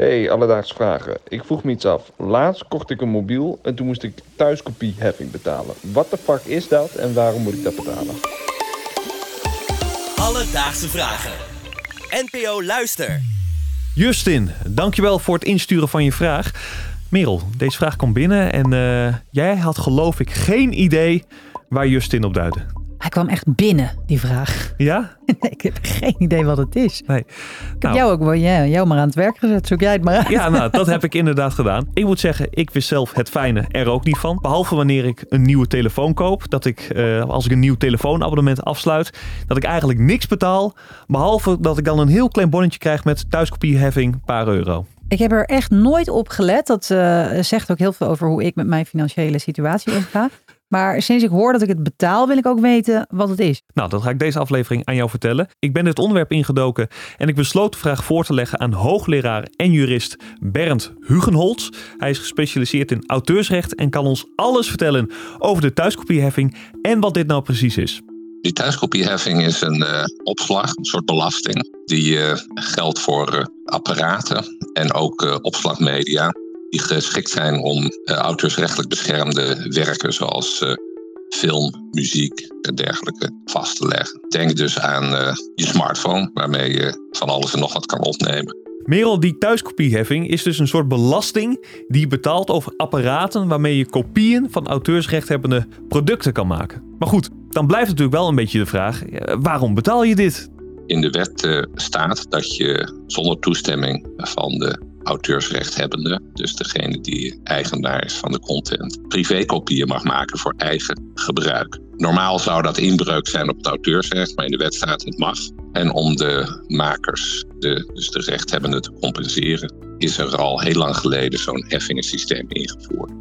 Hey, alledaagse vragen. Ik vroeg me iets af. Laatst kocht ik een mobiel en toen moest ik thuiskopieheffing betalen. Wat de fuck is dat en waarom moet ik dat betalen? Alledaagse vragen. NPO Luister. Justin, dankjewel voor het insturen van je vraag. Merel, deze vraag kwam binnen en eh, jij had geloof ik geen idee waar Justin op duidde. Hij kwam echt binnen, die vraag. Ja? Nee, ik heb geen idee wat het is. Nee. Ik heb jou ook wel, ja, jou maar aan het werk gezet. Zoek jij het maar uit. Ja, nou, dat heb ik inderdaad gedaan. Ik moet zeggen, ik wist zelf het fijne er ook niet van. Behalve wanneer ik een nieuwe telefoon koop. Dat ik, eh, als ik een nieuw telefoonabonnement afsluit, dat ik eigenlijk niks betaal. Behalve dat ik dan een heel klein bonnetje krijg met thuiskopieheffing, paar euro. Ik heb er echt nooit op gelet. Dat eh, zegt ook heel veel over hoe ik met mijn financiële situatie omga. Maar sinds ik hoor dat ik het betaal, wil ik ook weten wat het is. Nou, dat ga ik deze aflevering aan jou vertellen. Ik ben dit onderwerp ingedoken en ik besloot de vraag voor te leggen aan hoogleraar en jurist Bernd Hugenholz. Hij is gespecialiseerd in auteursrecht en kan ons alles vertellen over de thuiskopieheffing en wat dit nou precies is. Die thuiskopieheffing is een uh, opslag, een soort belasting, die uh, geldt voor uh, apparaten en ook opslagmedia die geschikt zijn om auteursrechtelijk beschermde werken zoals film, muziek en dergelijke vast te leggen. Denk dus aan je smartphone, waarmee je van alles en nog wat kan opnemen. Merel, die thuiskopieheffing is dus een soort belasting die je betaalt over apparaten waarmee je kopieën van auteursrechthebbende producten kan maken. Maar goed, dan blijft natuurlijk wel een beetje de vraag: waarom betaal je dit? In de wet staat dat je zonder toestemming van de auteursrechthebbende, dus degene die eigenaar is van de content, privékopieën mag maken voor eigen gebruik. Normaal zou dat inbreuk zijn op het auteursrecht, maar in de wet staat het mag. En om de makers, de, dus de rechthebbenden, te compenseren, is er al heel lang geleden zo'n heffingensysteem ingevoerd.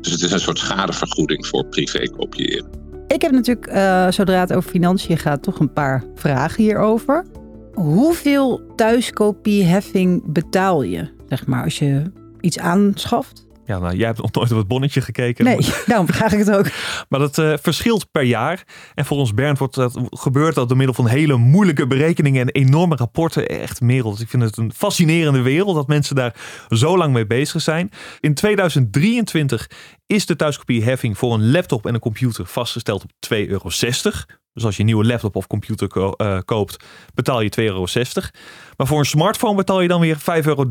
Dus het is een soort schadevergoeding voor privékopiëren. Ik heb natuurlijk, uh, zodra het over financiën gaat, toch een paar vragen hierover. Hoeveel thuiskopieheffing betaal je, zeg maar, als je iets aanschaft? Ja, nou, jij hebt nog nooit op het bonnetje gekeken. Nee, daarom vraag ik het ook. Maar dat uh, verschilt per jaar. En volgens Bernd wordt dat, gebeurt dat door middel van hele moeilijke berekeningen en enorme rapporten. Echt merel. Dus ik vind het een fascinerende wereld dat mensen daar zo lang mee bezig zijn. In 2023 is de thuiskopieheffing voor een laptop en een computer vastgesteld op 2,60 euro. Dus als je een nieuwe laptop of computer ko uh, koopt, betaal je 2,60 euro. Maar voor een smartphone betaal je dan weer 5,30 euro.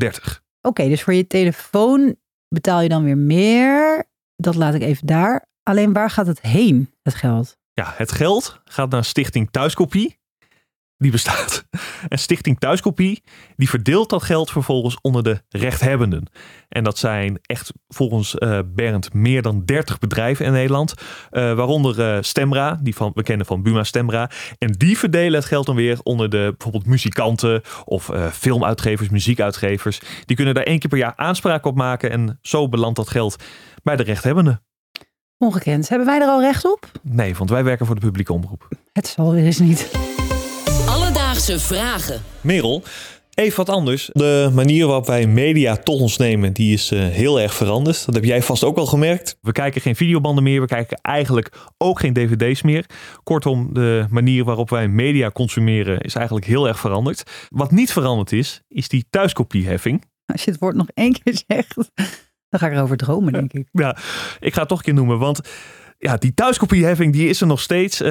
Oké, dus voor je telefoon betaal je dan weer meer. Dat laat ik even daar. Alleen waar gaat het heen, het geld? Ja, het geld gaat naar Stichting Thuiskopie. Die bestaat. En Stichting Thuiskopie, die verdeelt dat geld vervolgens onder de rechthebbenden. En dat zijn echt volgens uh, Bernd meer dan 30 bedrijven in Nederland. Uh, waaronder uh, Stemra, die van, we kennen van Buma Stemra. En die verdelen het geld dan weer onder de bijvoorbeeld muzikanten of filmuitgevers, muziekuitgevers. Die kunnen daar één keer per jaar aanspraak op maken. En zo belandt dat geld bij de rechthebbenden. Ongekend. Hebben wij er al recht op? Nee, want wij werken voor de publieke omroep. Het zal weer eens niet. Alledaagse vragen. Merel, even wat anders. De manier waarop wij media tot ons nemen, die is uh, heel erg veranderd. Dat heb jij vast ook al gemerkt. We kijken geen videobanden meer. We kijken eigenlijk ook geen dvd's meer. Kortom, de manier waarop wij media consumeren is eigenlijk heel erg veranderd. Wat niet veranderd is, is die thuiskopieheffing. Als je het woord nog één keer zegt, dan ga ik erover dromen, denk ik. Ja, ik ga het toch een keer noemen, want ja, die thuiskopieheffing die is er nog steeds. Uh,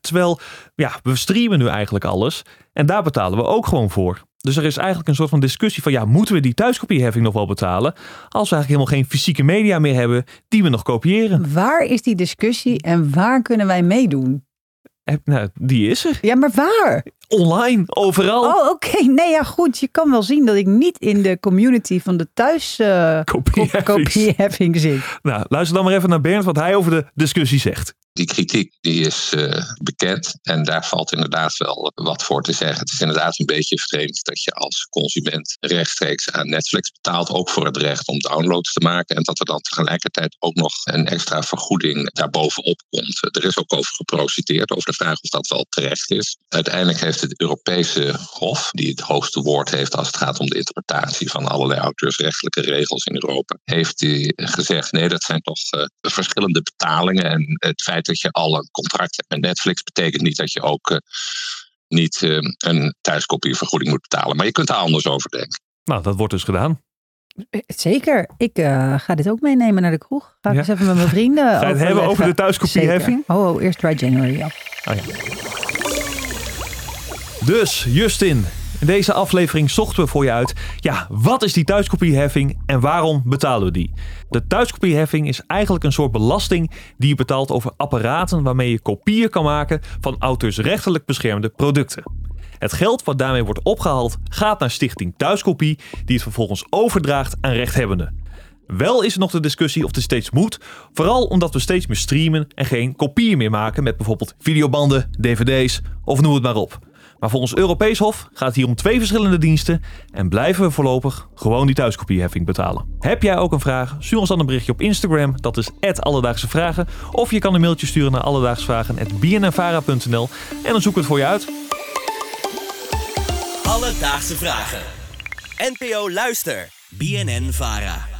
terwijl ja, we streamen nu eigenlijk alles. En daar betalen we ook gewoon voor. Dus er is eigenlijk een soort van discussie van ja, moeten we die thuiskopieheffing nog wel betalen? Als we eigenlijk helemaal geen fysieke media meer hebben die we nog kopiëren. Waar is die discussie en waar kunnen wij meedoen? Nou, die is er. Ja, maar waar? Online, overal. Oh, oké. Okay. Nee, ja, goed. Je kan wel zien dat ik niet in de community van de thuis uh, kopieheffing zit. Nou, luister dan maar even naar Bernd wat hij over de discussie zegt. Die kritiek die is uh, bekend en daar valt inderdaad wel wat voor te zeggen. Het is inderdaad een beetje vreemd dat je als consument rechtstreeks aan Netflix betaalt, ook voor het recht om downloads te maken. En dat er dan tegelijkertijd ook nog een extra vergoeding daarbovenop komt. Er is ook over geprociteerd, over de vraag of dat wel terecht is. Uiteindelijk heeft het Europese Hof, die het hoogste woord heeft als het gaat om de interpretatie van allerlei auteursrechtelijke regels in Europa, heeft die gezegd: nee, dat zijn toch uh, verschillende betalingen. En het feit dat je al een contract hebt met Netflix betekent niet dat je ook uh, niet uh, een thuiskopievergoeding moet betalen. Maar je kunt daar anders over denken. Nou, dat wordt dus gedaan. Zeker. Ik eh, ga dit ook meenemen naar de kroeg. Ga ik Ja. eens even met mijn vrienden Ga het hebben over de thuiskopieheffing? Oh, oh, eerst dry January. Oh ja. Dus, Justin, in deze aflevering zochten we voor je uit... ja, wat is die thuiskopieheffing en waarom betalen we die? De thuiskopieheffing is eigenlijk een soort belasting... die je betaalt over apparaten waarmee je kopieën kan maken... van auteursrechtelijk beschermde producten. Het geld wat daarmee wordt opgehaald gaat naar Stichting Thuiskopie... die het vervolgens overdraagt aan rechthebbenden. Wel is er nog de discussie of dit steeds moet, vooral omdat we steeds meer streamen en geen kopieën meer maken met bijvoorbeeld videobanden, dvd's of noem het maar op. Maar volgens Europees Hof gaat het hier om twee verschillende diensten en blijven we voorlopig gewoon die thuiskopieheffing betalen. Heb jij ook een vraag? Stuur ons dan een berichtje op Instagram, dat is Alledaagse Vragen. Of je kan een mailtje sturen naar alledaagsvragen.bnnvara.nl en dan zoeken we het voor je uit. Alledaagse vragen. NPO Luister. BNN Vara.